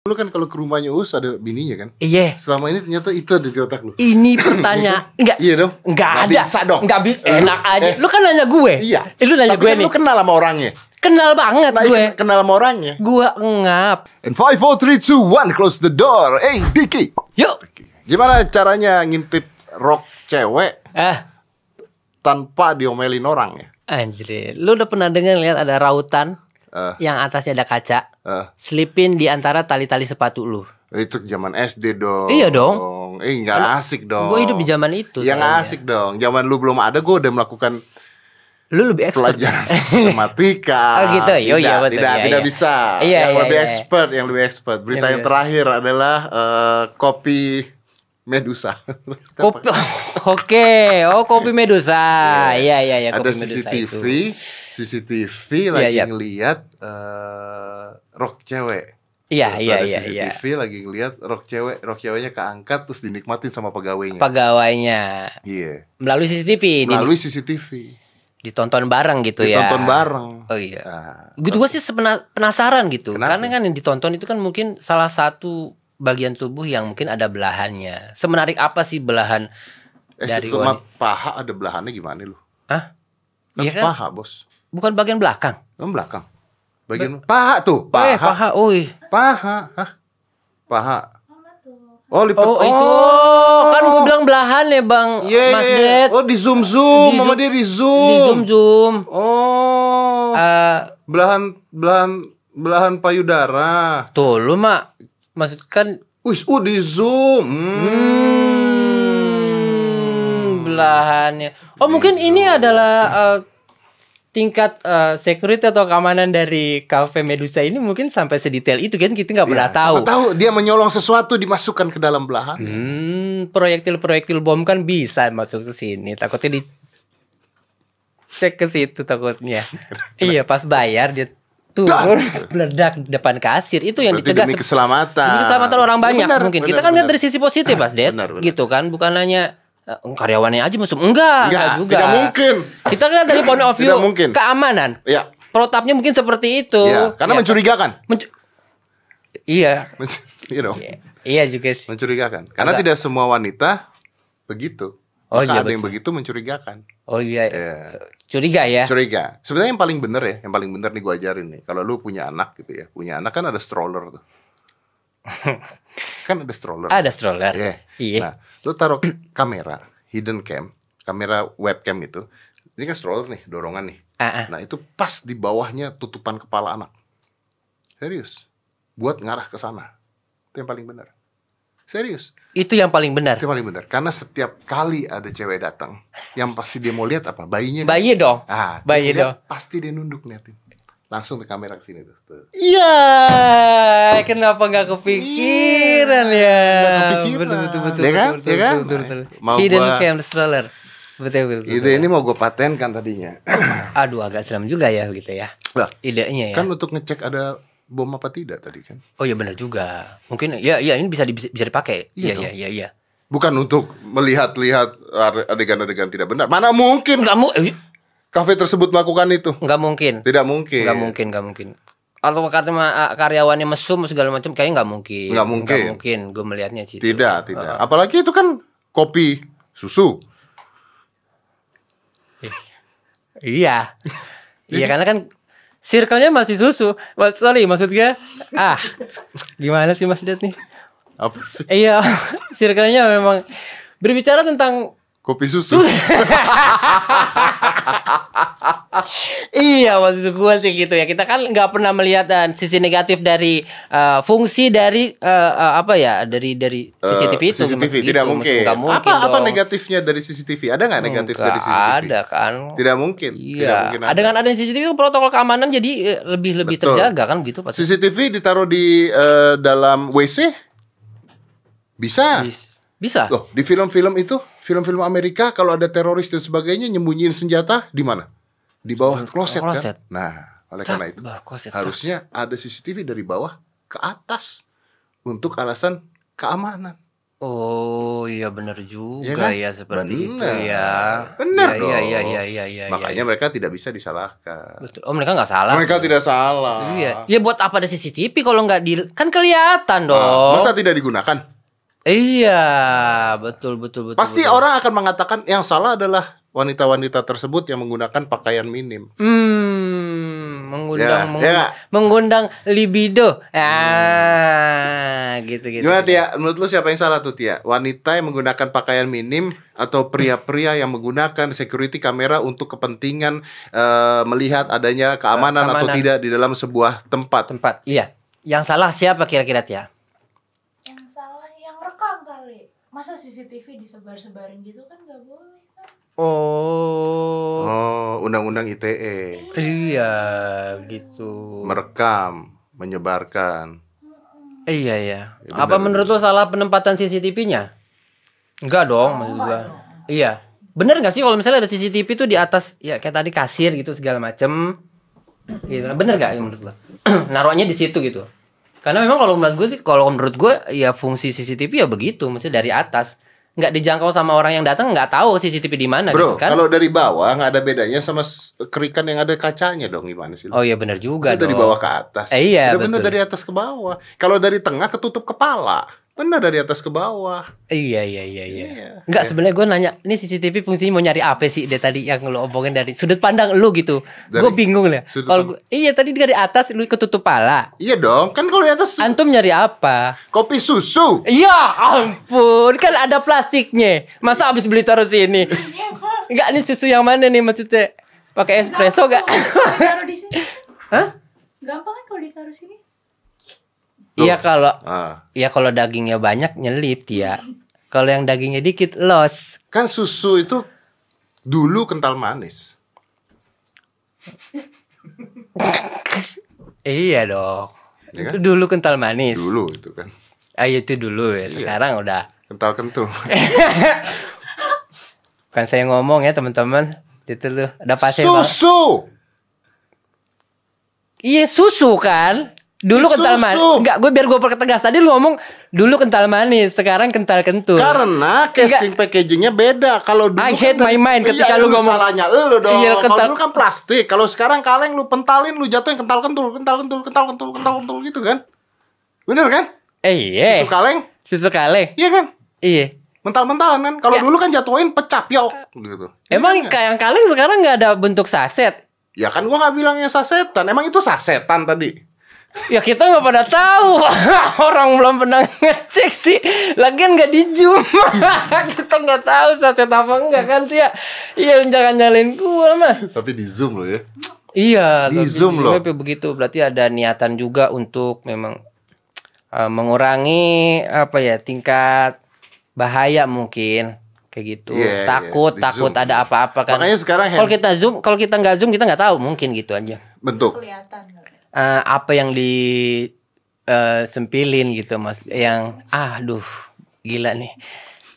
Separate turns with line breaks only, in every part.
Lu kan kalau ke rumahnya Us ada bininya kan?
Iya.
Selama ini ternyata itu ada di otak lu.
Ini pertanyaan enggak
Iya dong.
Enggak
Nggak
ada.
bisa dong.
Enggak bisa.
Lu-
Enak aja.
eh,
Lu kan nanya gue.
Iya.
Eh, lu nanya
Tapi
gue
kan
nih.
Lu kenal sama orangnya.
Kenal banget
Nah,
gue.
iya, kenal sama orangnya.
Gue ngap.
And 5, 4, 3, 2, 1, close the door. Hey, Diki.
Yuk.
Gimana caranya ngintip rok cewek
Ah,
tanpa diomelin orang ya?
anjir. Lu udah pernah dengar lihat ada rautan
Eh,
yang atasnya ada kaca?
eh,
Selipin di antara tali-tali sepatu lu.
itu zaman SD dong.
Iya dong.
Eh, nggak asik dong.
Gue hidup di zaman itu.
Ya nggak
soalnya.
asik dong. Zaman lu belum ada, gue udah melakukan
Lu lebih expert.
pelajaran matematika.
Oh gitu, yo,
tidak,
iya, betul,
tidak,
iya,
tidak
iya.
bisa.
Iya,
yang
iya,
lebih
iya.
expert, yang lebih expert. Berita
Iya,
yang
iya.
terakhir adalah eh, kopi Medusa.
Kopi. Oke, oh kopi Medusa. Iya iya iya
ada
kopi Medusa
CCTV,
itu.
CCTV
Iya,
lagi
iya.
ngeliat eh, rok cewek.
Iya iya iya iya.
CCTV lagi ngeliat rok cewek, rok ceweknya keangkat terus dinikmatin sama pegawainya.
Pegawainya
Iya.
melalui CCTV ini
Melalui CCTV.
ditonton bareng gitu ya.
Ditonton bareng.
Oh iya.
Nah,
Gitu gue sih penasaran gitu.
Kenapa?
Karena kan yang ditonton itu kan mungkin salah satu bagian tubuh yang mungkin ada belahannya. Semenarik apa sih belahan
eh,
dari
paha ada belahannya gimana lu?
Hah?
Kan
Iya kan?
paha, Bos.
Bukan bagian belakang.
Yang belakang. Bagian paha tuh,
Oh, eh,
paha.
paha. Oi.
Paha, hah? Paha. Oh, lipat.
Oh, itu kan gue bilang belahan ya, Bang
Iya,
Mas
iya.
Jet.
Oh, di zoom zoom,
Di
mama
zoom-
dia di
Di
zoom.
zoom zoom.
Oh,
Eh,
belahan belahan belahan payudara.
tuh lu mak maksud kan
Wis, oh di zoom.
hmm, belahannya. Oh mungkin ini adalah eh, tingkat eh, security atau keamanan dari cafe Medusa ini mungkin sampai sedetail itu kan kita nggak pernah
Ya,
tahu.
tahu dia menyolong sesuatu dimasukkan ke dalam belahan.
Hmm, proyektil-proyektil bom kan bisa masuk ke sini. Takutnya di cek ke situ takutnya. iya, pas bayar dia turun meledak depan kasir. Itu yang
Berarti
dicegah
demi keselamatan.
demi keselamatan orang
Ya,
banyak
benar,
mungkin.
benar,
Kita kan lihat dari sisi positif, Mas
benar.
Gitu kan, bukan hanya karyawannya aja musuh. Enggak,
Enggak,
enggak juga.
tidak mungkin.
Kita lihat dari point of view
Tidak mungkin.
keamanan.
Ya,
Protapnya mungkin seperti itu.
ya, karena
Ya,
mencurigakan.
mencu- Iya.
You know,
Iya. Iya juga sih.
mencurigakan. Karena
Agak-
tidak semua wanita begitu.
Oh,
Maka
iya,
ada yang
betul.
begitu mencurigakan.
Oh iya.
Iya.
Curiga ya.
Curiga. Sebenarnya yang paling bener ya, yang paling bener nih gue ajarin nih. Kalau lu punya anak gitu ya, punya anak kan ada stroller tuh. Kan ada stroller.
Ada stroller.
Iya.
Iya.
Nah, lu taruh kamera, hidden cam, kamera webcam itu. Ini kan stroller nih, dorongan nih.
Ah.
Nah, itu pas di bawahnya tutupan kepala anak. Serius. Buat ngarah ke sana. Itu yang paling benar. Serius.
Itu yang paling benar.
Itu yang paling benar. Karena setiap kali ada cewek datang, yang pasti dia mau lihat apa? Bayinya. kan?
Bayi dong.
Ah, dia
Bayi
lihat,
dong.
Pasti dia nunduk liatin. Langsung ke kamera ke sini tuh.
Iya, kenapa nggak kepikiran ya?
Iya, Nggak kepikiran.
Betul betul betul.
Ya kan?
betul,
Ya kan?
betul, betul, betul.
Mau
Hidden
gua-
cam stroller. Betul betul. betul.
Ide ini mau gue patenkan tadinya.
Aduh agak seram juga ya gitu ya.
lah,
Idenya ya.
kan untuk ngecek ada bom apa tidak tadi kan?
Oh iya benar juga. Mungkin ya ya ini bisa di- bisa dipakai.
Iya
Iya iya iya iya.
Bukan untuk melihat-lihat adegan-adegan tidak benar. Mana mungkin
Enggak mu eh,
kafe tersebut melakukan itu?
nggak mungkin.
Tidak mungkin.
Nggak mungkin, nggak mungkin. Atau karyawannya mesum segala macam kayaknya nggak mungkin.
Nggak mungkin.
Nggak mungkin. Gue melihatnya sih.
Tidak, tidak. Apalagi itu kan kopi susu.
Iya. Iya karena kan circle-nya masih susu. Mas- Sorry maksud gue ah gimana sih Mas Ded nih?
Apa sih?
Iya, circle-nya memang berbicara tentang
Kopi susu.
iya maksud gue sih gitu ya. Kita kan nggak pernah melihat dan sisi negatif dari eh, fungsi dari eh, eh, apa ya dari dari CCTV
Eh,
itu.
CCTV
gitu.
tidak mungkin.
Mungkin
apa apa
dong.
negatifnya dari CCTV? Ada nggak negatif
Nggak
dari CCTV?
ada kan.
Tidak mungkin. Tidak
Iya.
mungkin
Ada dengan adanya CCTV protokol keamanan jadi eh, lebih lebih
Betul.
terjaga kan gitu pasti.
CCTV ditaruh di eh, dalam WC? Bisa.
Bis- Bisa.
Loh, di film-film itu, film-film Amerika kalau ada teroris dan sebagainya nyembunyiin senjata di mana? Di bawah kloset,
kloset.
kan? Nah, oleh karena itu
Bah, kloset.
harusnya ada CCTV dari bawah ke atas untuk alasan keamanan.
Oh iya benar juga
Iya kan?
ya seperti itu
Benar.
ya.
Benar
Iya,
dong.
Iya iya iya iya iya.
Makanya
iya.
mereka tidak bisa disalahkan.
Betul. Oh mereka nggak salah.
Mereka
sih.
tidak salah.
Iya. Ya buat apa ada CCTV kalau nggak di kan kelihatan
Ah,
dong.
masa tidak digunakan?
Iya betul betul betul.
Pasti
betul.
orang akan mengatakan yang salah adalah wanita-wanita tersebut yang menggunakan pakaian minim.
Hmm, mengundang
Ya,
mengu-
ya.
mengundang libido. Ah, gitu gitu.
Gimana Tia? Menurut lu siapa yang salah tuh Tia? Wanita yang menggunakan pakaian minim atau pria-pria yang menggunakan security kamera untuk kepentingan eh, melihat adanya keamanan, atau
Keamanan.
tidak di dalam sebuah tempat?
Tempat. Iya. Yang salah siapa kira-kira ya?
Yang salah yang rekam kali. Masa CCTV disebar-sebarin gitu kan nggak boleh kan?
Oh.
Oh, undang-undang ITE
Iya, gitu.
merekam, menyebarkan.
Iya iya.
Ya,
Apa
benar.
menurut lo salah penempatan CCTV-nya? Enggak dong, maksud
Enggak
gua.
dong.
Iya. Bener gak sih kalau misalnya ada CCTV tuh di atas ya kayak tadi kasir gitu segala macem gitu. Bener gak ya menurut lo? Naruhnya di situ gitu. Karena memang kalau menurut gue sih kalau menurut gue ya fungsi CCTV ya begitu, maksudnya dari atas. nggak dijangkau sama orang yang datang nggak tahu CCTV di mana
Bro,
gitu kan.
kalau dari bawah nggak ada bedanya sama kerikan yang ada kacanya dong gimana sih?
Oh iya bener juga
Itu dari bawah ke atas.
Eh, iya,
bener
betul.
dari atas ke bawah. Kalau dari tengah ketutup kepala. Benar dari atas ke bawah.
Iya iya iya iya.
Iya.
Enggak sebenarnya gue nanya, ini CCTV fungsinya mau nyari apa sih dia tadi yang lo omongin dari sudut pandang lu gitu. Gue bingung lah. Kalau gua- iya tadi dari atas lu ketutup pala.
Iya dong, kan kalau di atas tuh
Antum nyari apa?
kopi susu.
Ya ampun, kan ada plastiknya. Masa abis beli taruh sini? Enggak nih susu yang mana nih maksudnya? Pakai espresso gak?
Gampang kok ditaruh di sini.
Hah?
Gampang kan kalau ditaruh sini.
Iya kalau
Ah,
ya kalau dagingnya banyak nyelip ya. Kalau yang dagingnya dikit los.
kan susu itu dulu kental manis.
Iya dong.
Ya kan?
Itu dulu kental manis.
Dulu itu kan.
Ah itu dulu ya.
Iya.
Sekarang udah.
Kental kentul.
Kan saya ngomong ya teman-teman. Itu. Udah pasti bang.
susu.
Iya susu kan. Dulu kental manis. Enggak, gue biar gue pertegas. Tadi lu ngomong dulu kental manis, sekarang kental kentul.
Karena casing packagingnya beda. Kalau dulu
I
kan
hate my mind ketika
Iya,
lu ngomong-
salahnya lu dong.
Iya,
Kalau
kental-
dulu kan plastik. Kalau sekarang kaleng lu pentalin lu jatuhin kental kentul, kental kentul, kental kentul, kental kentul gitu kan? Bener kan?
Eh iya.
Susu kaleng?
Susu kaleng.
Iya kan?
Iya.
Mental-mentalan kan? Kalau
Ya.
dulu kan jatuhin pecah piok gitu.
Emang
Iya kan?
kayak yang kaleng sekarang nggak ada bentuk saset.
Ya kan gua nggak bilangnya sasetan. Emang itu sasetan tadi.
Ya kita nggak pada tahu. Orang belum pernah ngecek sih. Lagian nggak di zoom. kita nggak tahu saset apa enggak kan Tia. Iya jangan nyalain gua mah.
Tapi di zoom lo ya.
Iya,
Di
tapi
Zoom
di
loh.
web begitu. Berarti ada niatan juga untuk memang uh, mengurangi apa ya tingkat bahaya mungkin kayak gitu.
Iya,
takut,
di
takut
Zoom.
ada apa-apa kan.
Makanya sekarang
Kalau kita zoom, kalau kita nggak zoom kita nggak tahu mungkin gitu aja.
bentuk.
Kelihatan
Eh, apa yang di eh, sempilin gitu mas, yang aduh gila nih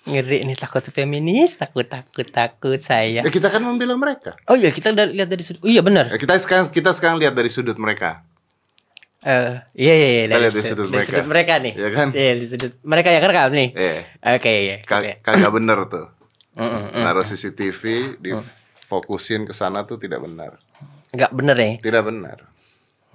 ngeri nih takut feminis takut takut takut saya
Ya kita kan membela mereka.
oh iya kita udah lihat dari sudut oh iya benar
Ya, kita sekarang kita sekarang lihat dari sudut mereka.
Eh, iya iya iya
Kita lihat dari sudut mereka.
mereka nih.
Iya kan?
Iya di sudut mereka yang rekam nih.
Eh,
Oke iya.
ka-
Oke.
kagak bener tuh.
Mm-mm, mm.
Naruh CCTV difokusin ke sana tuh tidak benar.
Nggak bener ya?
Tidak benar.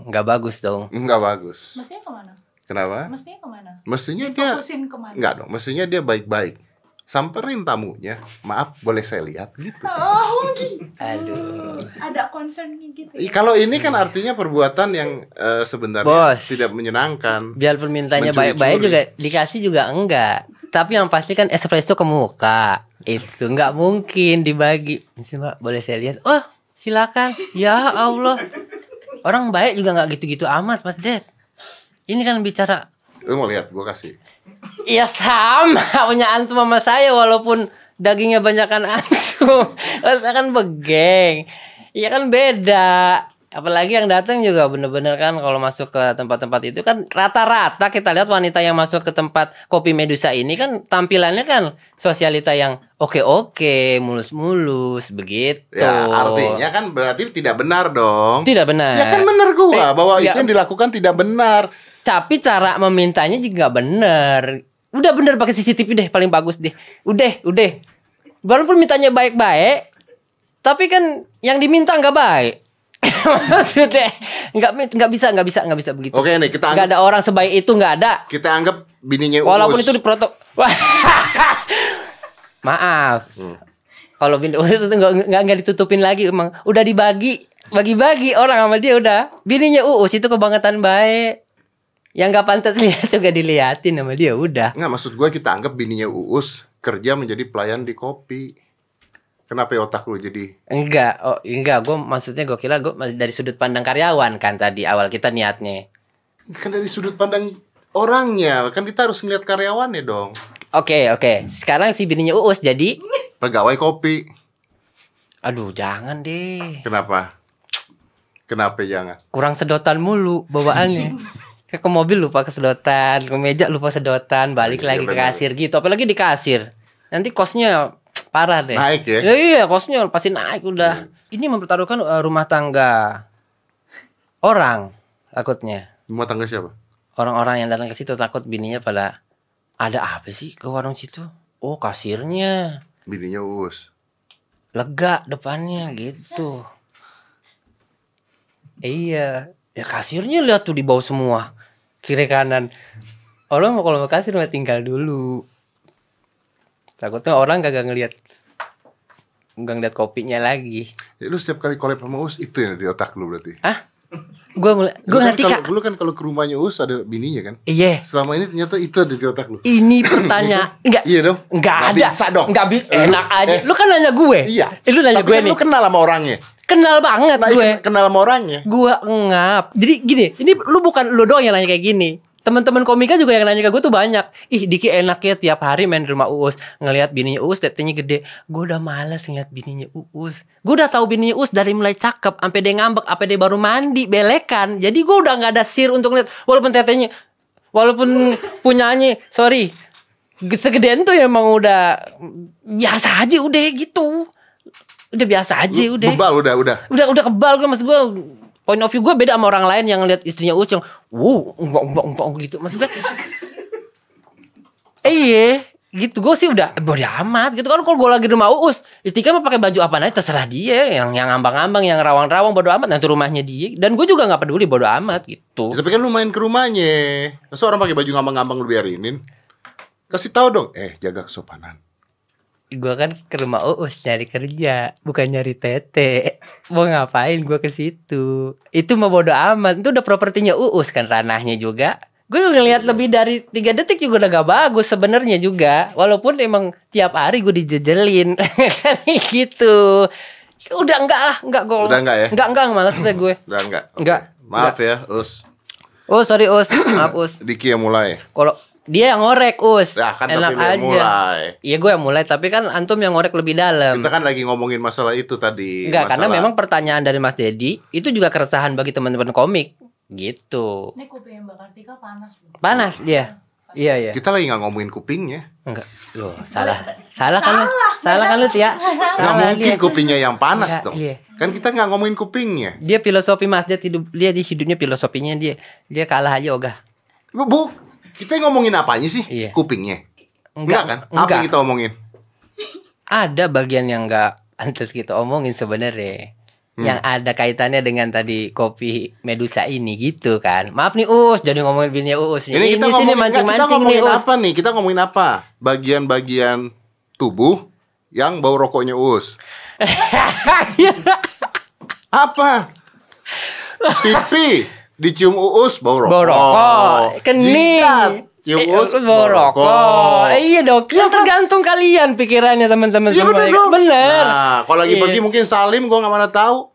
Nggak bagus dong.
Enggak bagus.
Mestinya ke mana?
Kenapa?
Mestinya ke mana?
Mestinya dia
Fokusin ke mana?
enggak dong, mestinya dia baik-baik. Samperin tamunya. Maaf, boleh saya lihat gitu.
Oh, gitu.
Aduh.
Ada concernnya gitu. Ya?
Kalau ini kan artinya perbuatan yang eh, sebenarnya
Bos.
tidak menyenangkan.
Biar permintaannya baik-baik juga dikasih juga enggak. Tapi yang pasti kan espresso ke muka. Itu nggak mungkin dibagi. Mbak, boleh saya lihat? Oh, silakan. Ya Allah. Orang baik juga nggak gitu-gitu amat, Mas Ded. Ini kan bicara
Lu mau lihat, gua kasih.
Ya sama punya antum sama saya walaupun dagingnya banyakan antum. Saya kan begeng. Iya kan beda. Apalagi yang datang juga bener-bener kan kalau masuk ke tempat-tempat itu kan rata-rata kita lihat wanita yang masuk ke tempat kopi Medusa ini kan tampilannya kan sosialita yang oke-oke, mulus-mulus begitu.
Ya, artinya kan berarti tidak benar dong.
tidak benar.
Ya kan benar gua
Eh,
bahwa
ya,
itu yang dilakukan tidak benar.
tapi cara memintanya juga benar. Udah bener pakai CCTV deh paling bagus deh. Udah, udah. Walaupun mintanya baik-baik, tapi kan yang diminta nggak baik. Maksudnya nggak nggak bisa nggak bisa nggak bisa begitu.
Oke nih, kita
Nggak ada orang sebaik itu nggak ada.
kita anggap bininya
Walaupun
Uus.
itu diprotok. Maaf.
Hmm.
Kalau bini Uus itu nggak nggak nggak ditutupin lagi emang udah dibagi bagi-bagi orang sama dia udah. Bininya Uus itu kebangetan baik. Yang nggak pantas lihat juga diliatin sama dia udah.
Nggak, maksud gue kita anggap bininya Uus kerja menjadi pelayan di kopi. Kenapa ya otak lu jadi?
Enggak, oh enggak, gue maksudnya gue kira gue dari sudut pandang karyawan kan tadi awal kita niatnya.
kan dari sudut pandang orangnya kan kita harus ngeliat karyawannya dong.
Oke oke, sekarang si bininya Uus jadi,
pegawai kopi.
Aduh jangan deh,
kenapa? Kenapa jangan?
Kurang sedotan mulu bawaannya. Kayak ke mobil lupa kesedotan, ke meja lupa sedotan, balik
Iya,
lagi ke kasir gitu. Apalagi di kasir, nanti kosnya parah deh.
Naik ya?
iya, kosnya pasti naik udah. Ini mempertaruhkan eh, rumah tangga orang takutnya.
rumah tangga siapa
orang-orang yang datang ke situ takut bininya pada ada apa sih ke warung situ? Oh kasirnya
bininya Uus
lega depannya gitu. Iya, ya kasirnya lihat tuh di bawah semua kiri kanan. Orang mau kalau mau kasir mah tinggal dulu. Takutnya orang kagak ngelihat nggak ngeliat kopinya lagi.
ya, lu setiap kali collab sama Uus itu yang di otak lu berarti
Ah, gue mulai, gue
kan
ngerti kak.
lu kan kalau ke rumahnya Uus ada bininya kan
Iya,
selama ini ternyata itu ada di otak lu
ini pertanyaan enggak
iya dong
Enggak
Nggak
ada.
bisa dong
Enggak bisa.
Lu-
Enak aja.
eh,
Lu kan nanya gue.
iya
Eh, lu nanya
Tapi
gue
kan
nih.
lu kenal sama orangnya
Kenal banget
nah,
gue.
iya, kenal sama orangnya
Gue ngap. Jadi gini, ini lu bukan lu doang yang nanya kayak gini. Teman-teman komika juga yang nanya ke gue tuh banyak. Ih, Diki enak ya tiap hari main di rumah Uus, ngelihat bininya Uus tetenya gede. Gue udah males ngeliat bininya Uus. Gue udah tahu bininya Uus dari mulai cakep sampai dia ngambek, sampai dia baru mandi, belekan. Jadi gue udah nggak ada sir untuk ngeliat walaupun tetenya walaupun punyanya, sorry. Segedean tuh emang udah biasa aja udah gitu. Udah biasa aja udah
bebal udah udah
udah udah kebal gue maksud gue point of view gue beda sama orang lain yang lihat istrinya Uus yang wow umpang umpang umpang gitu. Maksud gue eh, iya gitu. Gue sih udah bodo amat gitu. Kan kalau gue lagi di rumah Uus Istika mau pakai baju apa aja terserah dia. Yang yang ngambang-ngambang yang rawang-rawang bodo amat nanti rumahnya dia. Dan gue juga nggak peduli bodo amat gitu.
Ya, tapi kan lu main ke rumahnya. Masa orang pakai baju ngambang-ngambang lu biarinin? Kasih tahu dong. Eh jaga kesopanan
gue kan ke rumah Uus nyari kerja bukan nyari tete. Mau ngapain gue ke situ? Itu mah bodo amat. Itu udah propertinya Uus kan ranahnya juga. Gue ngelihat lebih dari tiga detik juga udah gak bagus sebenarnya juga. Walaupun emang tiap hari gue dijejelin. Gitu. Udah enggak lah enggak gue
Udah enggak ya?
enggak enggak malas deh gue.
Udah enggak?
Enggak.
maaf ya Us
oh sorry Us maaf Us
Diki yang mulai.
Kalau dia yang ngorek Us
Ya kan
enak
tapi
aja
mulai
iya gue yang mulai tapi kan antum yang ngorek lebih dalam
Kita kan lagi ngomongin masalah itu tadi.
Enggak, karena
masalah-
memang pertanyaan dari Mas Dedi itu juga keresahan bagi teman-teman komik. Gitu.
Ini kuping Mbak Kartika panas. Bu.
Panas dia. Iya, iya.
kita lagi nggak ngomongin kupingnya.
Enggak. Loh, salah. Salah kan lu? Salah kan lu, Tia?
Nggak
Salah
mungkin
dia.
kupingnya yang panas
Enggak,
dong.
iya.
Kan kita nggak ngomongin kupingnya.
Dia filosofi Mas Dedi hidup dia di hidupnya filosofinya dia. Dia kalah aja ogah.
Bu, Bu, kita ngomongin apanya sih?
Iya.
Kupingnya.
Enggak,
Enggak, kan? Apa yang kita omongin?
Ada bagian yang enggak pantas kita omongin sebenarnya.
Hmm.
Yang ada kaitannya dengan tadi kopi Medusa ini gitu kan. Maaf nih Us, jadi ngomongin bininya Us nih.
Ini kita
sini
ngomongin, kita
mancing-mancing nih
ngomongin
Us.
apa nih? Kita ngomongin apa? Bagian-bagian tubuh yang bau rokoknya us. Apa? Pipi dicium uus bau rokok.
Bau rokok, kening.
Cium
Eh,
uus
bau rokok. Eh, iya dok, kan tergantung kalian pikirannya teman-teman
Iya
semua.
bener
ya.
dong.
Bener.
Nah, kalau lagi
Iya.
pergi mungkin Salim gua nggak mana tahu.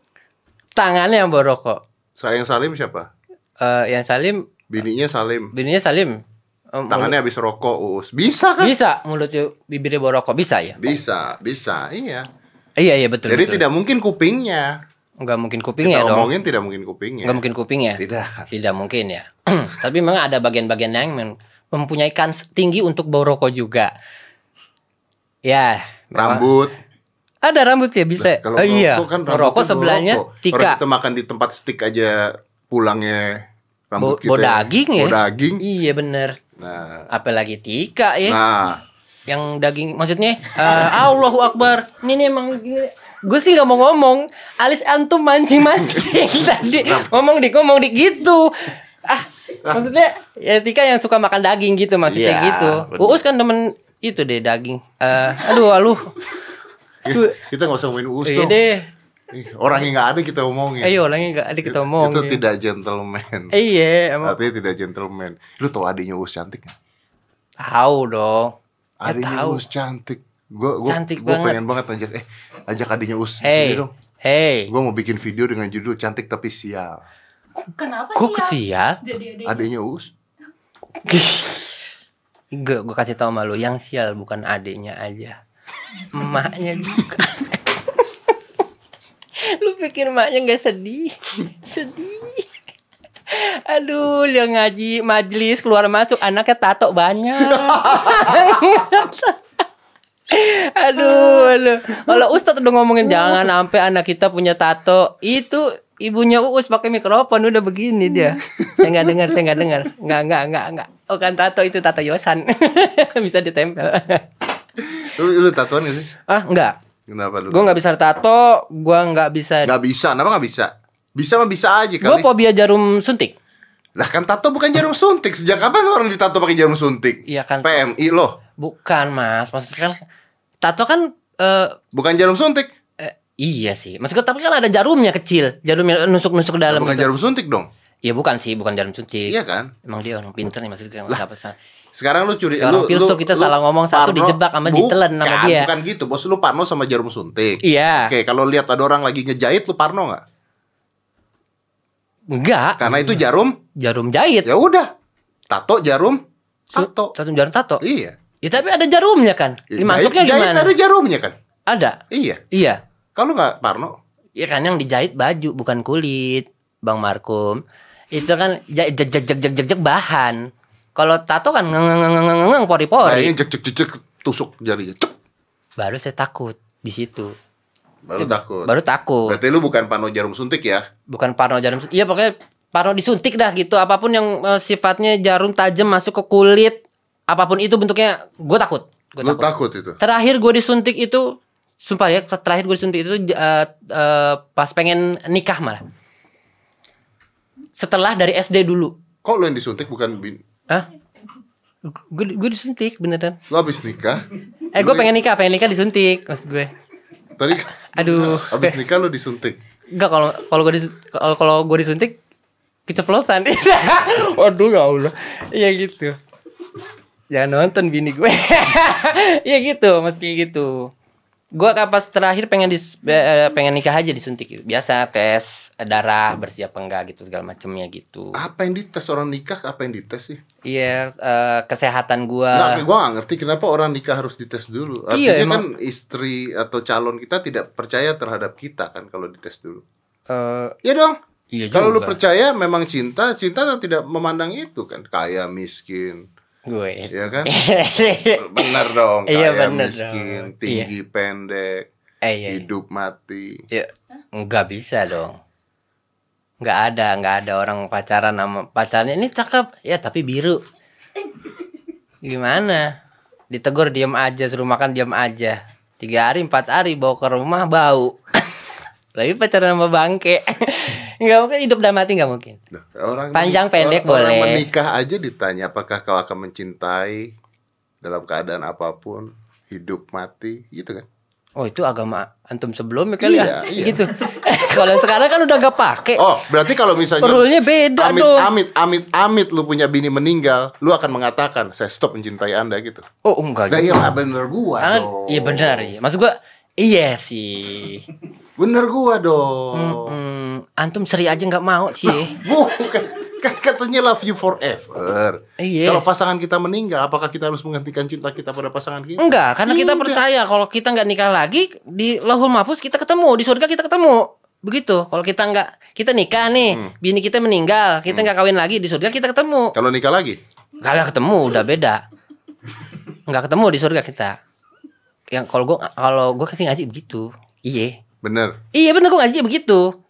Tangannya yang bau rokok.
Sayang Salim siapa?
Eh, yang Salim,
Bininya Salim.
bininya Salim. Mulut-
Tangannya habis rokok uus. Bisa kan?
bisa mulutnya bibirnya bau rokok bisa ya?
Bisa, bisa. Iya.
Iya iya betul.
Jadi
betul.
tidak mungkin kupingnya.
Nggak mungkin
Kita
kupingnya dong.
omongin tidak mungkin kupingnya.
Nggak mungkin kupingnya.
Tidak.
Tidak mungkin ya. Tapi memang ada bagian-bagian yang mem- mempunyai kans tinggi untuk bau rokok juga. Ya. memang-
Rambut.
Ada rambut ya bisa.
Kalau
oh, iya.
rokok kan
rokok sebelahnya
rokok.
tika.
Orang kita makan di tempat stick aja pulangnya rambut kita.
bau daging ya?
Bau daging.
Iya bener.
Nah,
Apalagi Tika ya.
nah,
yang daging maksudnya eh, Allahu Akbar ini nih emang gue sih nggak mau ngomong alis antum mancing mancing tadi ngomong dik ngomong dik gitu ah maksudnya ya Tika yang suka makan daging gitu maksudnya
Iya,
gitu
bener.
Uus kan temen itu deh daging Eh, aduh aluh Su
kita nggak usah ngomongin Uus
iya
dong.
deh
Ih, Orang yang nggak ada kita omongin.
ayo orangnya nggak ada kita omong
Itu tidak gentleman.
iya emang
Artinya tidak gentleman. Lu tau adiknya Uus cantik nggak?
tahu dong Ya,
Adiknya. Uus cantik. Gua gua,
Cantik
gua
banget.
pengen banget ajak eh ajak adiknya Uus
hey
sini dong.
hey
Gua mau bikin video dengan judul cantik tapi sial.
Kenapa
kok
Jadi ada
Adiknya Uus.
Gue gue kasih tau sama lu yang sial bukan adiknya aja. Emaknya juga. lu pikir emaknya nggak sedih? sedih. Aduh, dia ngaji majelis keluar masuk anaknya tato banyak. aduh, aduh. Kalau Ustadz udah ngomongin jangan sampai anak kita punya tato, itu ibunya Uus pakai mikrofon udah begini dia. Saya nggak dengar, saya nggak dengar. Nggak, nggak, nggak, nggak. Oh kan tato itu tato Yosan. bisa ditempel.
Lu, lu tatoan gak sih?
ah, enggak.
Kenapa lu?
Gue nggak bisa tato, gue nggak bisa.
Nggak bisa, kenapa nggak bisa? Bisa mah bisa aja
Gue
kali.
fobia jarum suntik.
Lah kan tato bukan jarum suntik. Sejak kapan orang ditato pakai jarum suntik?
Iya kan.
PMI loh,
Bukan mas, maksudnya kan tato kan eh
bukan jarum suntik.
eh, iya sih. Maksudnya tapi kan ada jarumnya kecil, jarumnya nusuk-nusuk ke dalam.
bukan
gitu.
jarum suntik dong.
Iya bukan sih, bukan jarum suntik.
Iya kan?
Emang dia orang pinter nih maksudnya nggak apa salah.
Sekarang lu curi
orang filsuf, kita salah ngomong, satu dijebak sama ditelan sama
Bukan,
dia.
Bukan gitu, bos lu parno sama jarum suntik.
Iya.
Oke, kalau lihat ada orang lagi ngejahit lu parno nggak?
Enggak.
Karena itu jarum,
Jarum jahit.
ya udah. Tato jarum, tato.
Satu jarum tato.
Iya.
Ya tapi ada jarumnya kan. Dimasuknya
Jahit- jahit
gimana?
ada jarumnya kan?
Ada.
Iya.
Iya.
Kalau nggak parno,
Ya kan yang dijahit baju bukan kulit, Bang Markum. Itu kan jag jag jag jag jag bahan. Kalau tato kan ngeng ngeng ngeng ngeng ngeng pori pori.
kayaknya jek jek jek jek tusuk jarinya.
Baru saya takut di situ.
Baru takut.
Baru takut.
Berarti lu bukan pano jarum suntik ya?
Bukan parno jarum. Iya pokoknya parno disuntik dah gitu. Apa pun yang eh, sifatnya jarum tajam masuk ke kulit, apa pun itu bentuknya, gue takut. Gue
Lu
takut.
takut itu.
Terakhir gue disuntik itu, sumpah ya, terakhir gue disuntik itu eh, eh, pas pengen nikah malah. Setelah dari SD dulu.
Kok lu yang disuntik bukan bin?
Hah? Gue disuntik beneran.
Lu habis nikah?
Eh gue pengen nikah, pengen nikah disuntik maksud gue.
Tadi
Aduh.
habis nikah lu disuntik.
Enggak kalau kalau gue dis, kalau gue disuntik keceplosan. Waduh ya Allah. Iya gitu. Jangan nonton bini gue. Iya gitu, mesti gitu. Gue pas terakhir pengen dis, eh, pengen nikah aja disuntik gitu. Biasa tes darah bersih apa enggak gitu segala macemnya gitu.
Apa yang dites orang nikah? Apa yang dites sih?
Iya eh, kesehatan gue.
Nggak, gua gak ngerti kenapa orang nikah harus dites dulu. Artinya
Iya, emang.
kan istri atau calon kita tidak percaya terhadap kita kan kalau dites dulu.
Eh,
Ya dong.
iya
Kalau lu percaya memang cinta, cinta tidak memandang itu kan. Kaya miskin,
gue.
ya kan? Bener dong.
Iya,
Kaya
bener
miskin,
dong.
tinggi pendek,
Eh, iya.
hidup mati.
Ya, nggak bisa dong. Nggak ada, nggak ada orang pacaran sama pacarnya ini cakep, ya tapi biru. Gimana? Ditegur diam aja, suruh makan diam aja. Tiga hari, empat hari bawa ke rumah bau. Lagi pacaran sama bangke. Nggak mungkin hidup dan mati nggak mungkin.
Nah, Orang
Panjang, pendek
orang
boleh.
menikah aja ditanya apakah kau akan mencintai dalam keadaan apa pun, hidup mati, gitu kan?
Oh itu agama antum sebelumnya kali
Iya,
ya,
iya.
gitu. Kalau yang sekarang kan udah gak pakai.
Oh, berarti kalau misalnya
Rule-nya beda
amit,
dong.
Amit, amit, amit, lu punya bini meninggal, lu akan mengatakan saya stop mencintai anda gitu.
Oh enggak.
Nah,
gitu.
iya bener gua
Ah,
dong.
iya benar iya. Maksud gua iya sih.
Bener gua dong.
Hmm, antum seri aja nggak mau sih.
Bukan. Kan katanya love you forever.
Iya.
Kalau pasangan kita meninggal, apakah kita harus menghentikan cinta kita pada pasangan kita?
Enggak, karena kita percaya kalau kita nggak nikah lagi di lahul mahfuz kita ketemu, di surga kita ketemu. Begitu. Kalau kita nggak kita nikah nih,
Hmm.
bini kita meninggal, kita nggak kawin lagi di surga kita ketemu.
Kalau nikah lagi?
Kagak ketemu, udah beda. Nggak ketemu di surga kita. Yang kalau gua kalau gua kasih ngaji begitu. Iya.
Bener.
Iya bener gua ngaji begitu.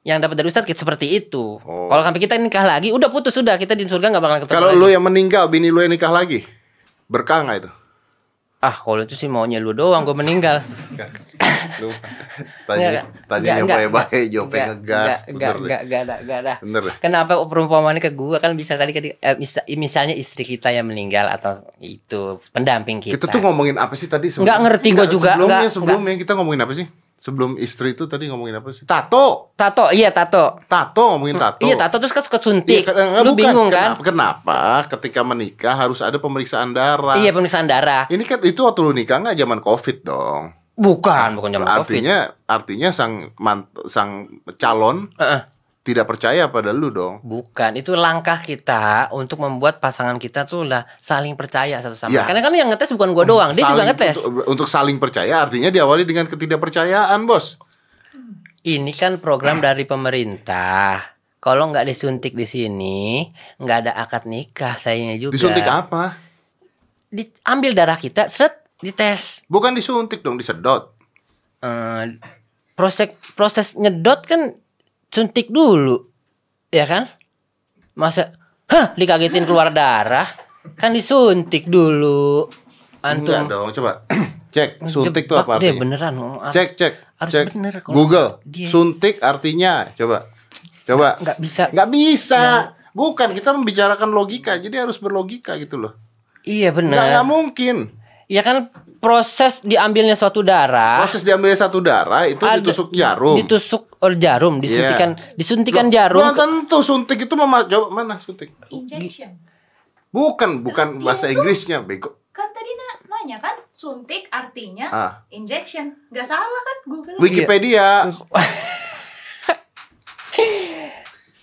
Yang dapat dari Ustadz kayak seperti itu.
Oh.
Kalau sampai kita nikah lagi, udah putus sudah kita di surga nggak bakalan ketemu
Kalau lu yang meninggal, bini lu yang nikah lagi, berkah nggak itu?
Ah, kalau itu sih maunya lu doang, gue meninggal.
lu tanya, tanya yang baik-baik, jawabnya ngegas,
Enggak,
bener
enggak, enggak, enggak, ada, enggak ada.
Bener.
Kenapa perumpamannya ke gua kan bisa tadi eh, misa- misalnya istri kita yang meninggal atau itu pendamping kita.
Kita tuh ngomongin apa sih tadi?
Nggak ngerti gua juga,
Sebelumnya,
nggak-
sebelumnya kita ngomongin apa sih? Sebelum istri itu tadi ngomongin apa sih? Tato,
tato, iya tato.
tato ngomongin tato.
Iya tato terus kan suka
Iya,
suntik.
ke- eh,
Lu
bukan.
bingung
kenapa,
kan?
Kenapa ketika menikah harus ada pemeriksaan darah?
Iya pemeriksaan darah.
Ini kan itu waktu lu nikah nggak zaman covid dong.
Bukan, bukan zaman covid.
artinya artinya sang mant- sang calon
Heeh.
Tidak percaya pada lu dong.
Bukan, itu langkah kita untuk membuat pasangan kita tuh lah saling percaya satu sama
Iya.
lain. Karena kan yang ngetes bukan gua doang, dia juga ngetes.
Untuk, untuk saling percaya artinya diawali dengan ketidakpercayaan, Bos.
Ini kan program dari pemerintah. Kalau nggak disuntik di sini, nggak ada akad nikah sayangnya juga.
Disuntik apa?
Diambil darah kita, seret, dites.
Bukan disuntik dong, disedot.
Eh, proses proses nyedot kan suntik dulu, ya kan? Masa, hah, dikagetin keluar darah, kan disuntik dulu.
Enggak
Antum
dong, coba. Cek, suntik
jebak
apa
deh,
artinya?
beneran. oh, harus-
Cek, cek.
harus
cek.
bener kalau
Google.
dia-
Suntik artinya, coba. Coba.
nggak bisa.
Nggak bisa. Bukan, kita membicarakan logika, jadi harus berlogika gitu loh.
Iya bener.
nggak mungkin.
Ya kan proses diambilnya suatu darah.
Proses diambil satu darah itu
ada-
ditusuk jarum.
Ditusuk oh, jarum, disuntikan disuntikan
Loh,
jarum.
Belum tentu suntik itu mema coba mana suntik?
Injection.
Bukan, bukan
Iya,
bahasa
itu-
Inggrisnya, bego.
Kan tadi na nanya kan suntik artinya
Ah.
injection. Nggak salah kan Google.
Wikipedia.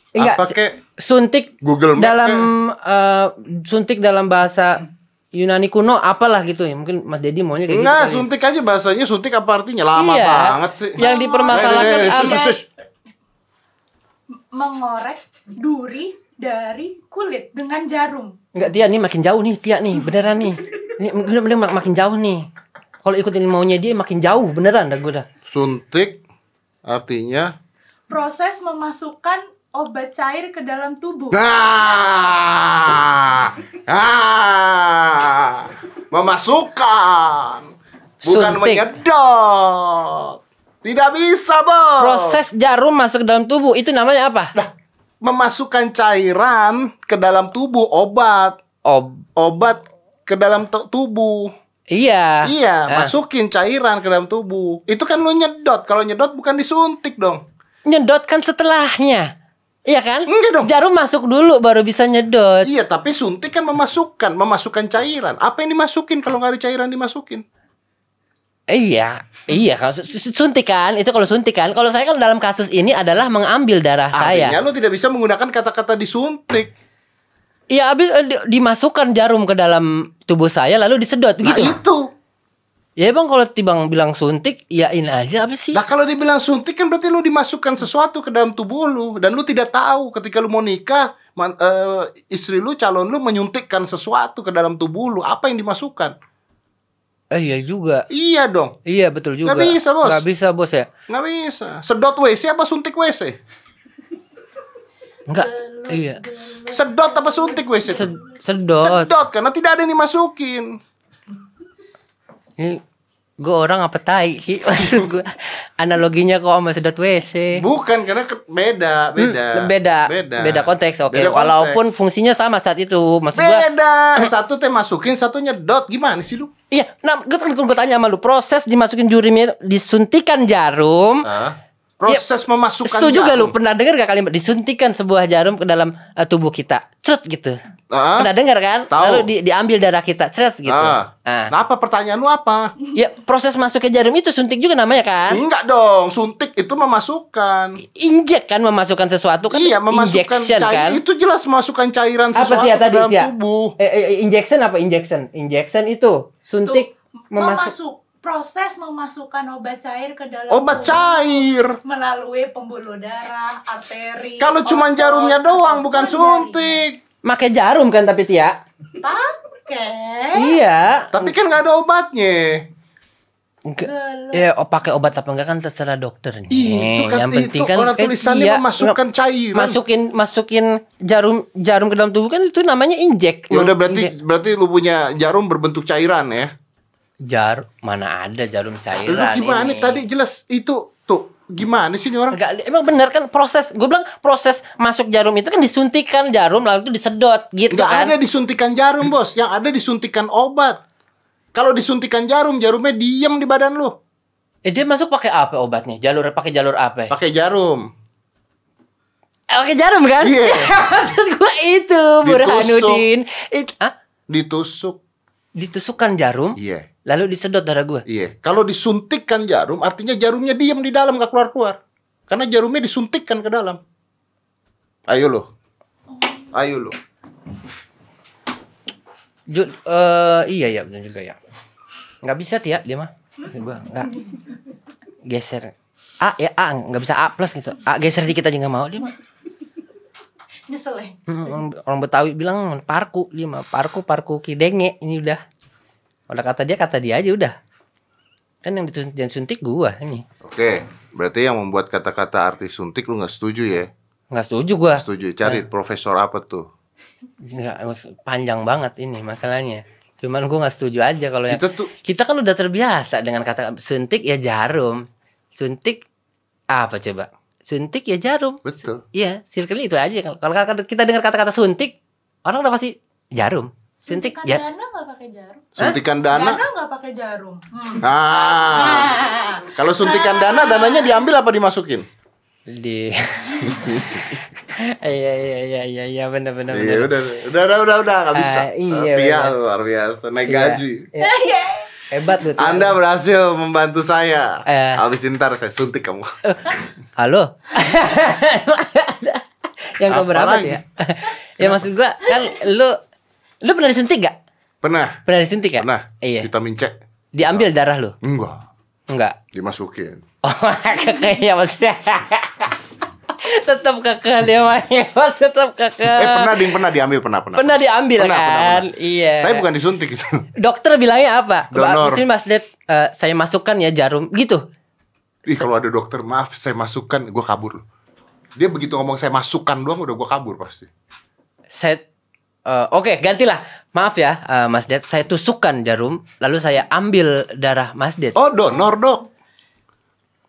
Enggak,
Apa kek
suntik
Google
dalam eh, suntik dalam bahasa Yunani kuno apalah gitu ya. Mungkin Mas Dedi maunya kayak
Enggak,
gitu. kali.
suntik aja bahasanya suntik apa artinya? Lama
Iya.
banget sih.
Yang dipermasalahkan
Eh, eh, eh, sus.
Mengorek duri dari kulit dengan jarum.
Enggak Tia nih makin jauh nih Tia nih beneran nih. Ini bener bener mak- makin jauh nih. Kalau ikutin maunya dia makin jauh beneran dah gue dah.
Suntik artinya
Proses memasukkan obat cair ke dalam tubuh.
Ah, ah, memasukkan, bukan
Suntik.
menyedot. Tidak bisa, bos.
Proses jarum masuk ke dalam tubuh itu namanya apa?
Nah, memasukkan cairan ke dalam tubuh obat,
Ob
obat ke dalam tu- tubuh.
iya.
Iya,
Ah.
masukin cairan ke dalam tubuh. Itu kan lu nyedot. Kalau nyedot bukan disuntik dong.
Nyedot kan setelahnya. Iya kan?
Enggak dong.
Jarum masuk dulu baru bisa nyedot.
Iya, tapi suntik kan memasukkan, memasukkan cairan. Apa yang dimasukin kalau nggak ada cairan dimasukin?
Iya, iya kalau su- su- suntik kan itu kalau suntik kan. Kalau saya kan dalam kasus ini adalah mengambil darah
Artinya
saya.
lu tidak bisa menggunakan kata-kata disuntik.
Iya, habis eh, di- dimasukkan jarum ke dalam tubuh saya lalu disedot
Nah
gitu.
itu.
Ya bang kalau tibang bilang suntik, yain aja apa sih?
Nah kalau dibilang suntik kan berarti lu dimasukkan sesuatu ke dalam tubuh lu dan lu tidak tahu ketika lu mau nikah man- eh, istri lu calon lu menyuntikkan sesuatu ke dalam tubuh lu apa yang dimasukkan?
Eh, iya juga.
Iya dong,
Iya betul juga.
Nggak bisa, Bos.
Nggak bisa bos ya.
nggak bisa. Sedot WC apa suntik WC?
Enggak. Iya.
Sedot apa suntik WC?
Sed- sedot.
Sedot karena tidak ada yang dimasukin.
Ini gue orang apa tai sih maksud gue analoginya kok sama sedot WC.
Bukan karena ke- beda, beda.
Hmm, beda,
beda,
beda, konteks. Oke,
Beda konteks.
walaupun fungsinya sama saat itu, maksud gue.
beda. Satu teh masukin, satu nyedot. Gimana sih lu?
Iya, nah gue gue tanya sama lu, proses dimasukin jurimnya disuntikan jarum.
Hah? Proses memasukkan
Setuju gak lu pernah dengar gak kalimat disuntikan sebuah jarum ke dalam eh, tubuh kita, cerut gitu.
Ah?
Pernah dengar kan?
Tahu.
Lalu di- diambil darah kita, cerut gitu.
Ah.
Ah.
Nah, apa pertanyaan lu apa?
Ya proses masuknya jarum itu suntik juga namanya kan?
Enggak dong, suntik itu memasukkan.
Injek kan memasukkan sesuatu kan?
iya, memasukkan
injection
cairan.
kan?
Itu jelas memasukkan cairan
Apa
sesuatu
Tia
ke
tadi
dalam
Tia?
tubuh.
Eh, eh, injection apa injection? Injection itu suntik
Tuh,
memasuk.
Proses memasukkan obat cair ke dalam
Obat
tubuh
cair.
melalui pembuluh darah, arteri.
Kalau cuma jarumnya doang bukan suntik.
Pakai jarum kan tapi Tia?
Pakai.
Iya.
Tapi kan nggak ada obatnya.
Enggak. Ya, oh, pakai obat apa enggak kan terserah dokternya.
Itu kan
yang penting
itu
kan
orang
eh,
tulisannya
iya,
memasukkan cairan.
Masukin masukin jarum jarum ke dalam tubuh kan itu namanya injek.
Ya udah berarti
Injek.
berarti lu punya jarum berbentuk cairan ya.
Jarum mana ada jarum
Lu
cairan
gimana
ini.
tadi jelas itu tuh gimana sih ini orang?
Enggak, emang benar kan proses gue bilang proses masuk jarum itu kan disuntikan jarum lalu itu disedot gitu
Enggak
kan
ada disuntikan jarum, Bos. Yang ada disuntikan obat. Kalau disuntikan jarum, jarumnya diem di badan lu.
eh, dia masuk pakai apa obatnya jalur pakai jalur apa
Pakai jarum.
Pakai jarum kan
Iya.
maksud gue itu Burhanuddin itu ah
Ditusuk.
Ditusukkan jarum
Iya.
lalu disedot darah gue
Iya. Kalau disuntikkan jarum, artinya jarumnya diem di dalam nggak keluar-keluar. Karena jarumnya disuntikkan ke dalam. Ayo lo. Ayo lo.
Ju- eh, iya ya benar juga ya. Nggak bisa Tia dia mah. Gua nggak geser. A ya A nggak bisa A plus gitu. A geser dikit aja nggak mau dia mah.
Nyesel ya.
Hmm, orang, orang Betawi bilang parku dia mah parku parku kidenge ini udah. Udah kata dia kata dia aja udah. Kan yang disuntik, yang suntik gua ini.
Oke. Berarti yang membuat kata-kata arti suntik lu nggak setuju ya?
Nggak setuju gua.
Setuju. Cari profesor apa tuh?
Nggak, panjang banget ini masalahnya. Cuman gua nggak setuju aja kalau yang
Kita tuh
kita kan udah terbiasa dengan kata suntik ya jarum suntik apa coba suntik ya jarum
betul.
iya circle itu aja kalau kalau kita dengar kata-kata suntik orang udah pasti jarum suntik
Suntikan
ya
dana nggak pakai jarum.
Suntikan dana.
Dana nggak pakai jarum. Hmm.
Ah.
Nah.
Kalau suntikan dana, dananya diambil apa dimasukin?
di iya iya iya iya iya benar benar
Iya udah, udah, udah, udah, udah, nggak bisa.
Ah, iya,
Tia
benar.
luar biasa, naik
Iya.
gaji.
Iya. hebat lu Tia.
Anda berhasil membantu saya.
Eh.
Habis ntar saya suntik kamu.
halo yang
Apa
keberapa ya ya maksud gua kan lu lu pernah disuntik gak
Pernah?
pernah disuntik ya
Pernah?
iya
Vitamin C?
diambil darah lu
Enggak.
enggak
Dimasukin.
Oh, kekeh ya maksudnya. tetap kekeh dia mah hebat, tetap kekeh.
Eh pernah ding pernah diambil pernah pernah.
Pernah diambil
Pernah,
kan?
pernah, pernah.
Iya.
Tapi bukan disuntik itu.
Dokter bilangnya apa?
Donor.
Sini Mas Ded, eh, saya masukkan ya jarum gitu.
Ih kalau ada dokter maaf saya masukkan, gue kabur. Dia begitu ngomong saya masukkan doang udah gue kabur pasti.
Saya eh, Oke, gantilah. Maaf ya, eh, Mas Ded. Saya tusukkan jarum, lalu saya ambil darah Mas Ded
Oh donor dok.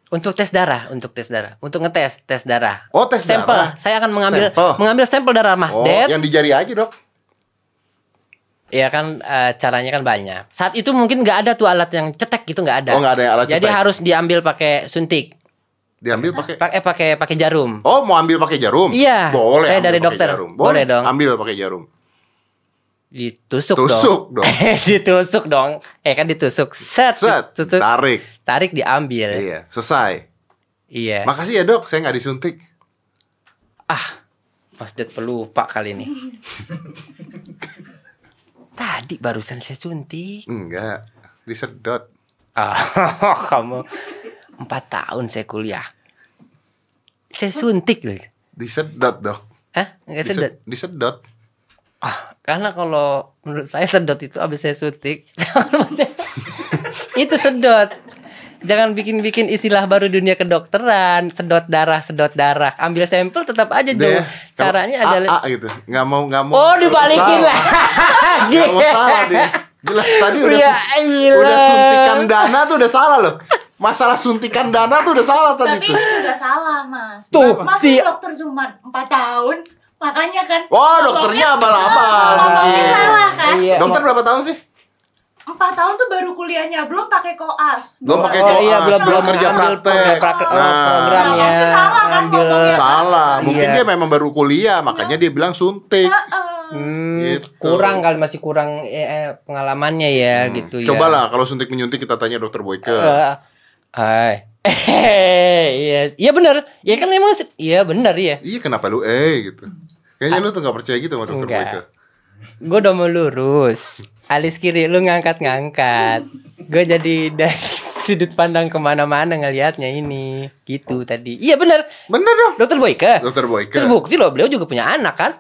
untuk tes darah, untuk tes darah, untuk ngetes tes darah.
Oh, tes
sampel.
darah.
Saya akan mengambil
Sampel.
mengambil sampel darah Mas
Oh
Ded.
yang di jari aja dok.
Iya kan eh, caranya kan banyak. Saat itu mungkin nggak ada tuh alat yang cetek gitu nggak ada.
Oh, nggak ada yang alat
Jadi
cetek.
harus diambil pakai suntik.
Diambil pakai.
Pa- eh pakai pakai jarum.
Oh mau ambil pakai jarum?
Iya.
Boleh.
Saya dari dokter.
Jarum.
Boleh dong.
Ambil pakai jarum.
Ditusuk
Tusuk
dong.
dong.
ditusuk dong. Eh kan ditusuk. Set.
Set.
Ditusuk.
Tarik.
Tarik diambil.
Iya. Selesai.
Iya.
Makasih ya dok. Saya nggak disuntik.
ah. Mas Ded pelupa kali ini. Tadi barusan saya suntik.
Enggak. Disedot.
Ah, kamu empat tahun saya kuliah. Saya suntik loh.
Disedot dok.
Hah? Enggak sedot.
Disedot.
Ah, karena kalau menurut saya sedot itu habis saya suntik. itu sedot. Jangan bikin-bikin istilah baru dunia kedokteran, sedot darah, sedot darah. Ambil sampel tetap aja tuh.
Deh,
Caranya adalah
AA gitu. Nggak mau nggak mau.
Oh, dibalikin lagi.
Nggak mau salah dia. Jelas tadi udah
Ya,
udah suntikan dana tuh udah salah loh. Masalah suntikan dana tuh udah salah tadi
Tapi
tuh.
itu juga salah, Mas.
Tuh,
Masa
si-
dokter cuma 4 tahun? Makanya kan.
Wah, dokternya abal-abal
kan?
Iya,
Dokter berapa tahun sih?
4 tahun tuh baru kuliahnya, belum pakai koas.
Belum pakai
Oh,
koas,
iya, belum
belum kerja praktek.
praktek-
Nah.
programnya.
Nah, berarti salah kan.
Salah, mungkin
Iya.
dia memang baru kuliah, makanya dia bilang suntik.
Heeh.
Hmm,
Gitu.
kurang kali masih kurang eh, eh, pengalamannya ya gitu ya.
Cobalah kalau suntik menyuntik kita tanya dokter Boyke.
Eh, Hai. iya, iya benar. Ya kan emang se- iya benar ya.
Iya kenapa lu eh gitu. Kayaknya lu tuh gak percaya gitu sama dokter
Enggak.
Boyke.
Gue udah mau lurus. Alis kiri lu ngangkat-ngangkat. Gue jadi dari sudut pandang ke mana-mana ngelihatnya ini. Gitu tadi. Iya benar.
Bener dong.
Dokter Boyke.
Dokter Boyke.
Terbukti loh beliau juga punya anak kan?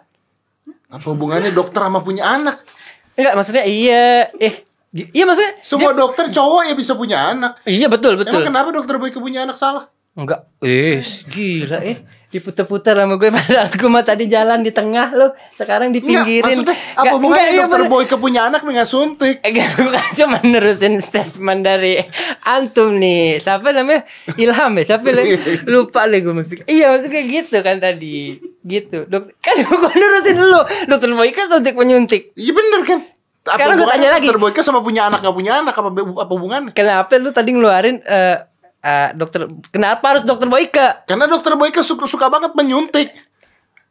Apa hubungannya dokter sama punya anak?
Enggak maksudnya iya. Eh Iya maksudnya
Semua dokter cowok ya bisa punya anak.
Iya betul betul.
Emang kenapa dokter Boyke punya anak salah?
Enggak. Eh, gila eh. Diputer-puter sama gue padahal gue mah tadi jalan di tengah lo. Sekarang dipinggirin.
Enggak, maksudnya apa
nggak, iya,
dokter
bener.
Boyke punya anak dengan suntik?
Eh, nggak, bukan cuma nerusin statement dari antum nih. Siapa namanya? Ilham ya? Siapa? Lupa deh gue musik. Iya maksudnya gitu kan tadi. Gitu. Dok, kan gue nerusin lu. Dokter Boy kan suntik penyuntik.
Iya bener kan?
Sekarang
hubungannya
tanya lagi.
Dokter Boyke sama punya anak nggak punya anak apa apa hubungannya?
Kenapa lu tadi ngeluarin eh eh, dokter kenapa harus dokter Boyke?
Karena dokter Boyke suka, suka banget menyuntik.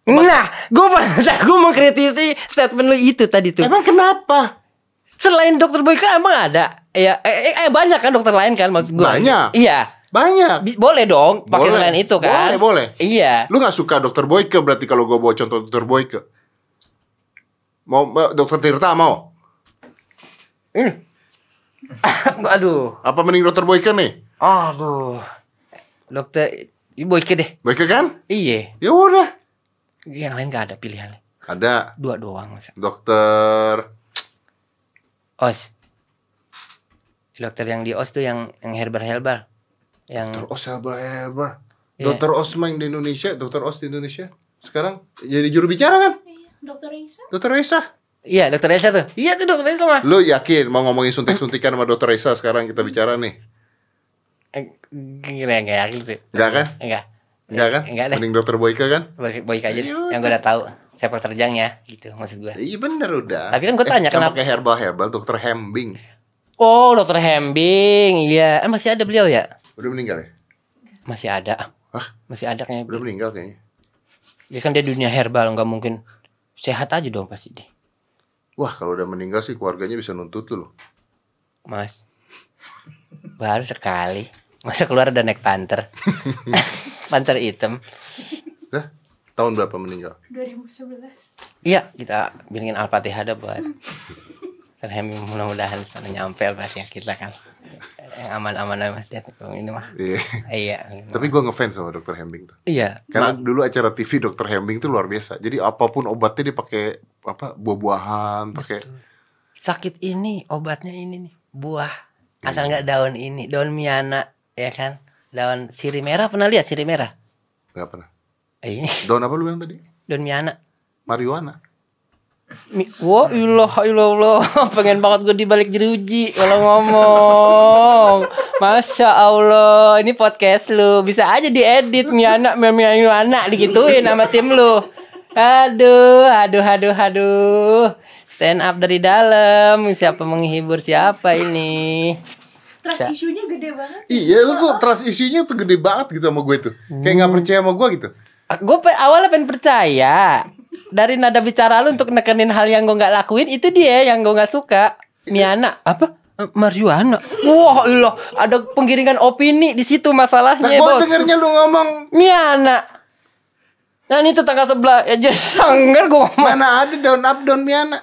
Nah, gue pernah gue mengkritisi statement lu itu tadi tuh.
Emang kenapa?
Selain dokter Boyke emang ada? Ya, eh, eh, eh, banyak kan dokter lain kan maksud gue.
Banyak.
Iya.
Banyak.
Bi- boleh dong pakai selain itu kan.
Boleh, boleh.
Iya.
Lu nggak suka dokter Boyke berarti kalau gue bawa contoh dokter Boyke. Mau mau- dokter Tirta mau?
Hmm. Aduh.
Apa mending dokter Boyke nih?
Aduh. Dokter Boyke deh.
Boyke kan?
Iya.
Ya udah.
Yang lain gak ada pilihannya.
Ada
Dua doang masa.
dokter
Os. Dokter yang di Os tuh yang yang herbal-herbal. Yang
Dokter Os hebat.
Iya.
Dokter Os main di Indonesia, dokter Os di Indonesia. Sekarang jadi juru bicara kan?
Iya, dokter Isa.
Dokter Reza.
Iya, dokter Elsa tuh. Iya tuh dokter Elsa mah.
Lu yakin mau ngomongin suntik-suntikan sama dokter Reza sekarang kita bicara nih?
Eh, Gila enggak yakin tuh.
Enggak kan?
Enggak.
Enggak kan?
Enggak deh.
Mending dokter Boyke kan?
Boy, boy aja deh.
Iya.
Yang gue udah tahu. Sepak terjang ya, gitu maksud gue.
Iya bener udah.
Tapi kan gua tanya,
yang
kenapa-
pakai herbal-herbal dokter Hembing.
Oh, dokter Hembing. Iya, eh, masih ada beliau ya?
Udah meninggal ya?
Masih ada.
Hah?
Masih ada kayaknya.
Udah meninggal kayaknya.
Dia kan dia dunia herbal, nggak mungkin sehat aja dong pasti deh.
Wah, kalau udah meninggal sih keluarganya bisa nuntut tuh loh.
Mas. Baru sekali. Masa keluar ada naik panter. panter hitam.
Dah, tahun berapa meninggal?
2011.
Iya, kita bilangin Al-Fatihah dah buat Dokter Hembing mudah-mudahan sana nyampe pasti kita kan. Yang aman-aman aja Mas. ini mah.
Iya.
Iya.
Tapi gua ngefans sama dokter Hembing tuh.
iya.
Karena
Ma-
dulu acara TV dokter Hembing tuh luar biasa. Jadi apa pun obatnya dia pakai apa buah-buahan, pakai
sakit ini obatnya ini nih buah asal nggak daun ini daun miana ya kan daun sirih merah pernah lihat sirih merah
nggak pernah.
eh, ini
Daun apa lu bilang tadi?
daun miana
Marijuana.
Mi Wah, ilah, ilah, ilah. Pengen banget gue dibalik jeruji kalau ngomong. Masya Allah, ini podcast lu. Bisa aja diedit Miana, Miana, anak digituin sama tim lu. Aduh, aduh, aduh, aduh. Stand up dari dalam. Siapa menghibur siapa ini?
Trust
Sa-
isunya gede banget.
Iya, lu tuh trust isunya tuh gede banget gitu sama gue tuh. Kayak nggak percaya sama gue gitu.
Gue awalnya pengen percaya dari nada bicara lu untuk nekenin hal yang gue nggak lakuin itu dia yang gue nggak suka. Miana apa? Eh, Marijuana. Wah, ilah, ada penggiringan opini di situ
Nah,
masalahnya,
gue
bos.
dengernya lu ngomong
Miana. Nah, ini tetangga sebelah ya jadi sanggar gue ngomong.
mana ada daun up daun miana.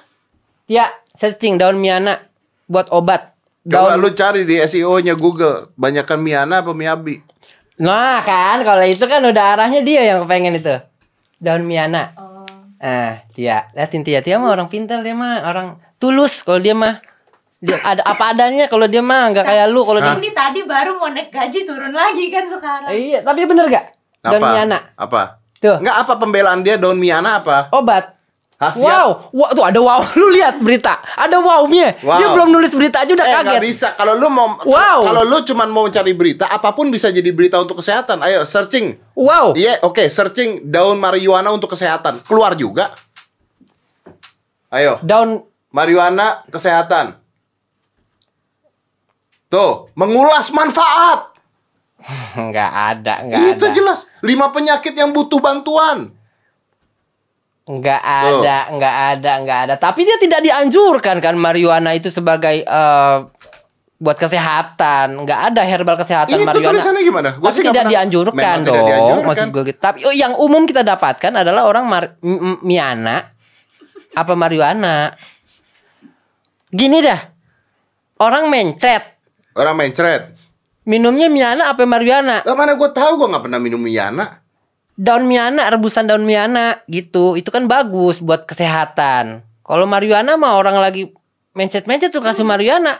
Ya, searching daun Miana buat obat.
Coba
Daun
lu cari di SEO-nya Google, banyakan miana apa miabi?
Nah, kan kalau itu kan udah arahnya dia yang pengen itu. Daun Miana.
Oh.
Ah, Tia. Liatin Tia. Tia mah orang pintar dia mah, orang tulus kalau dia mah. Dia ada apa adanya kalau dia mah nggak kayak lu kalau dia.
Ini tadi baru mau naik gaji turun lagi kan sekarang.
Iya, tapi bener gak? Daun
Apa?
Miana.
Apa?
Tuh.
Enggak apa pembelaan dia daun miana apa?
Obat.
Khasiat.
Wow, wow, tuh ada wow. Lu lihat berita, ada wow-nya.
Wow.
Dia belum nulis berita aja udah
Eh
kaget.
nggak bisa. Kalau lu mau
Wow.
kalau lu cuman mau mencari berita, apa pun bisa jadi berita untuk kesehatan. Ayo searching.
Wow.
Iya, oke, searching daun marijuana untuk kesehatan. Keluar juga. Ayo,
Daun
marijuana kesehatan. Tuh, mengulas manfaat.
nggak ada, nggak
Itu
ada.
jelas. Lima penyakit yang butuh bantuan.
Nggak ada, nggak ada, nggak ada. Tapi dia tidak dianjurkan kan marijuana itu sebagai eh, buat kesehatan. Nggak ada herbal kesehatan
Itu
marijuana.
tulisannya gimana? Gua
Tapi
sih
tidak
pernah-
dianjurkan dong.
tidak dianjurkan.
Maksud gue gitu. Tapi oh, yang umum kita dapatkan adalah orang mar- miana apa marijuana. Gini dah. Orang mencret.
Orang mencret.
Minumnya miana apa marijuana?
Lah mana gue tahu gue nggak pernah minum miana.
Daun miana, rebusan daun miana gitu. Itu kan bagus buat kesehatan. Kalau marijuana mah orang lagi mencet-mencet tuh kasih Mariana.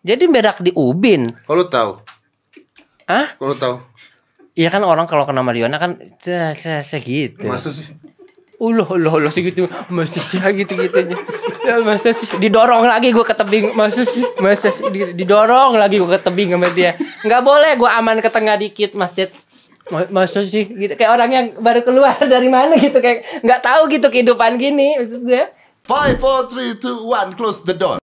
Jadi berak di ubin.
Kalau tahu,
Hah?
kalau tahu.
Iya kan orang kalau kena Mariana kan se se segitu.
Masa sih?
Uloh, uloh, uloh segitu. Masa sih gitu gitunya. Ya, masa sih didorong lagi gue ke tebing. Masa sih, masa sih Di- didorong lagi gue ke tebing sama dia. Nggak boleh gue aman ke tengah dikit, Mas Ted. Ma- Masa sih gitu kayak orang yang baru keluar dari mana gitu kayak nggak tahu gitu kehidupan gini maksud gue.
Five, four, three, two, one, close the door.